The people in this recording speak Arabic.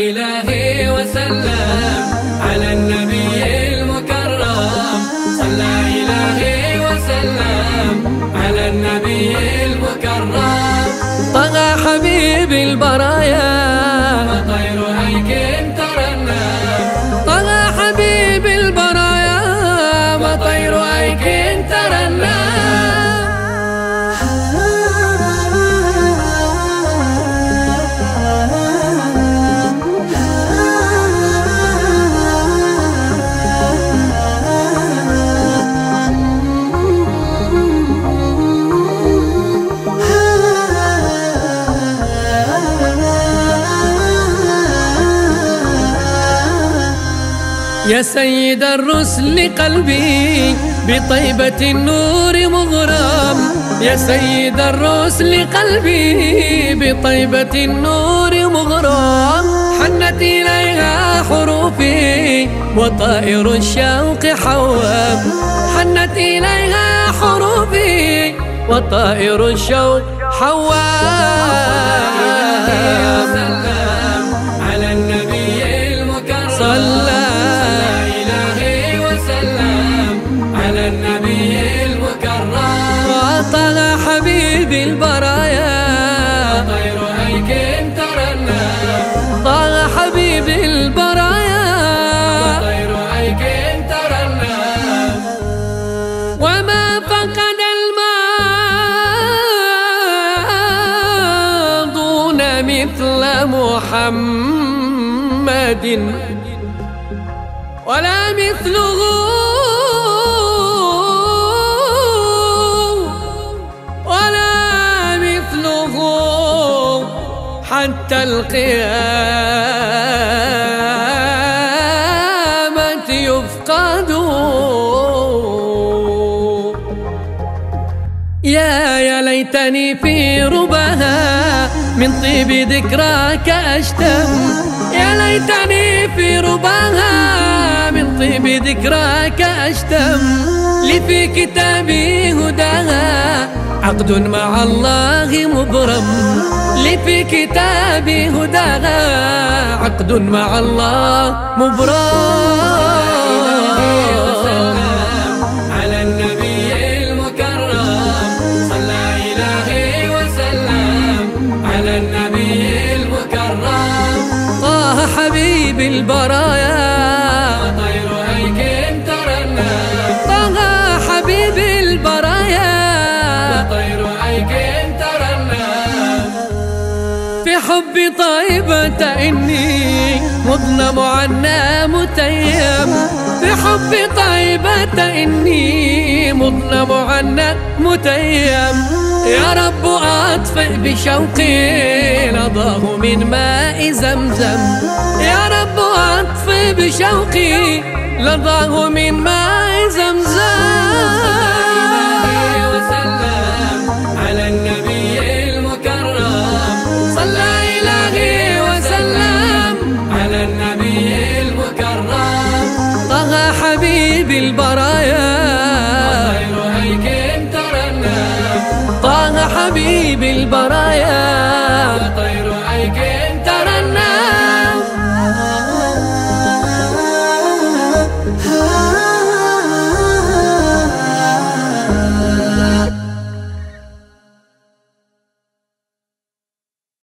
صلى البرايا يا سيد الرسل قلبي بطيبة النور مغرم. يا سيد الرسل قلبي بطيبة النور مغرم. حنت إليها حروفي وطائر الشوق حوام. حنت إليها حروفي وطائر الشوق حوام. مثل محمد. ولا مثله ولا مثله حتى القيامة. يا يا ليتني في ربها من طيب ذكراك أشتم. يا ليتني في ربها من طيب ذكراك أشتم. لي في كتابي هداها عقد مع الله مبرم. لي في كتابي هداها عقد مع الله مبرم. حبيب البرايا. طير هيك طه حبيب البرايا. طير هيك ترنم في حب طيبة إني مظلم عنا متيم. حب طيبة إني مظلم عنا متيم. يا رب أطفئ بشوقي لظاه من ماء زمزم. يا رب أطفئ بشوقي لظاه من ماء قلبي البرايا. طه حبيبي البرايا.